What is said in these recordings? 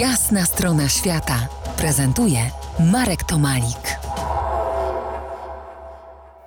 Jasna strona świata prezentuje Marek Tomalik.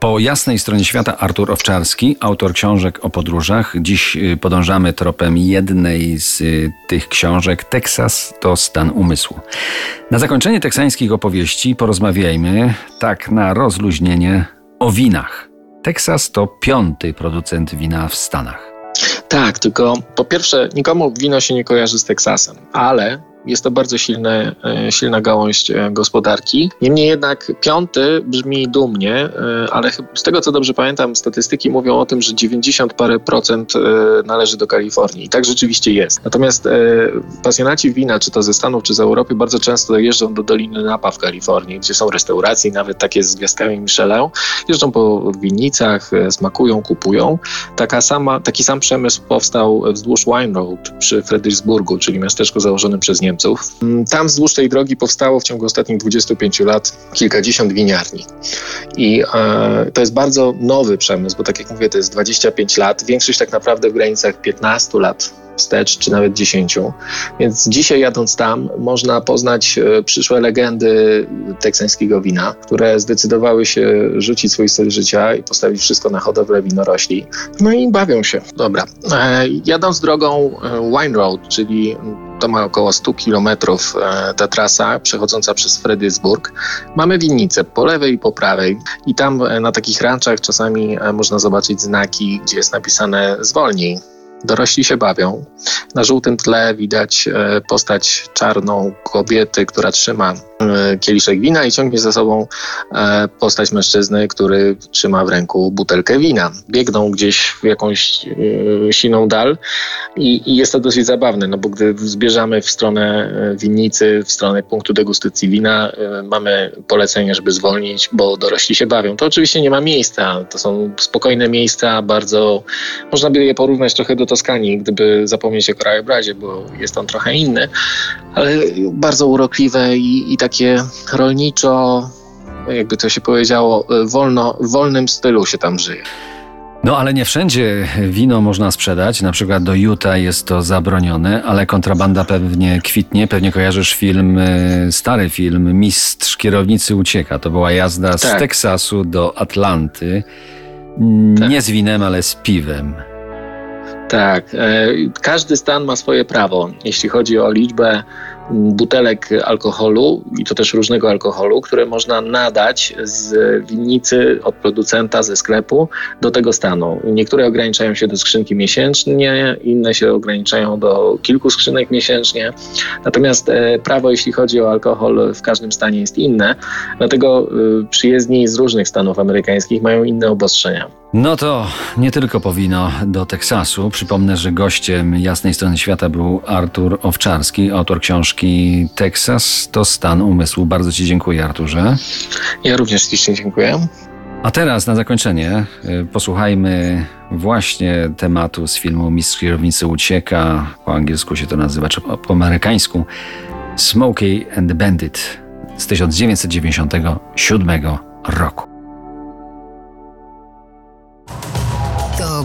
Po jasnej stronie świata Artur Owczarski, autor książek o podróżach. Dziś y, podążamy tropem jednej z y, tych książek. Teksas to stan umysłu. Na zakończenie teksańskich opowieści porozmawiajmy, tak na rozluźnienie, o winach. Teksas to piąty producent wina w Stanach. Tak, tylko po pierwsze, nikomu wino się nie kojarzy z Teksasem, ale jest to bardzo silne, e, silna gałąź e, gospodarki. Niemniej jednak piąty brzmi dumnie, e, ale z tego co dobrze pamiętam, statystyki mówią o tym, że 90 parę procent należy do Kalifornii. I tak rzeczywiście jest. Natomiast pasjonaci wina, czy to ze Stanów, czy z Europy, bardzo często jeżdżą do Doliny Napa w Kalifornii, gdzie są restauracje, nawet takie z gwiazdkami Michelin. Jeżdżą po winnicach, smakują, kupują. Taka sama, taki sam przemysł powstał wzdłuż Wine Road przy Fredericksburgu, czyli miasteczku założonym przez Niemców Niemców. Mm, tam wzdłuż tej drogi powstało w ciągu ostatnich 25 lat kilkadziesiąt winiarni. I e, to jest bardzo nowy przemysł, bo tak jak mówię, to jest 25 lat. Większość tak naprawdę w granicach 15 lat wstecz, czy nawet 10. Więc dzisiaj jadąc tam, można poznać e, przyszłe legendy teksańskiego wina, które zdecydowały się rzucić swój styl życia i postawić wszystko na hodowlę winorośli. No i bawią się. Dobra. E, jadąc drogą e, Wine Road, czyli to ma około 100 kilometrów ta trasa przechodząca przez Fredericksburg. Mamy winnicę po lewej i po prawej i tam na takich ranczach czasami można zobaczyć znaki, gdzie jest napisane zwolnij Dorośli się bawią. Na żółtym tle widać e, postać czarną kobiety, która trzyma e, kieliszek wina i ciągnie za sobą e, postać mężczyzny, który trzyma w ręku butelkę wina. Biegną gdzieś w jakąś siną dal i, i jest to dosyć zabawne, no bo gdy zbierzamy w stronę winnicy, w stronę punktu degustacji wina, mamy polecenie, żeby zwolnić, bo dorośli się bawią. To oczywiście nie ma miejsca. To są spokojne miejsca, bardzo można by je porównać trochę do Toskanii, gdyby zapomnieć o krajobrazie, bo jest on trochę inny, ale bardzo urokliwe i, i takie rolniczo, jakby to się powiedziało, wolno, w wolnym stylu się tam żyje. No ale nie wszędzie wino można sprzedać, na przykład do Utah jest to zabronione, ale kontrabanda pewnie kwitnie. Pewnie kojarzysz film, e, stary film Mistrz kierownicy ucieka. To była jazda tak. z Teksasu do Atlanty. Tak. Nie z winem, ale z piwem. Tak, e, każdy stan ma swoje prawo, jeśli chodzi o liczbę butelek alkoholu i to też różnego alkoholu, które można nadać z winnicy od producenta ze sklepu do tego stanu. Niektóre ograniczają się do skrzynki miesięcznie, inne się ograniczają do kilku skrzynek miesięcznie. Natomiast e, prawo, jeśli chodzi o alkohol, w każdym stanie jest inne. Dlatego e, przyjezdni z różnych stanów amerykańskich mają inne obostrzenia. No to nie tylko powino do Teksasu. Przypomnę, że gościem Jasnej Strony Świata był Artur Owczarski, autor książki Teksas to stan umysłu. Bardzo Ci dziękuję, Arturze. Ja również ślicznie dziękuję. A teraz na zakończenie y, posłuchajmy właśnie tematu z filmu Mistrz Kierownicy Ucieka. Po angielsku się to nazywa, czy po amerykańsku Smokey and the Bandit z 1997 roku.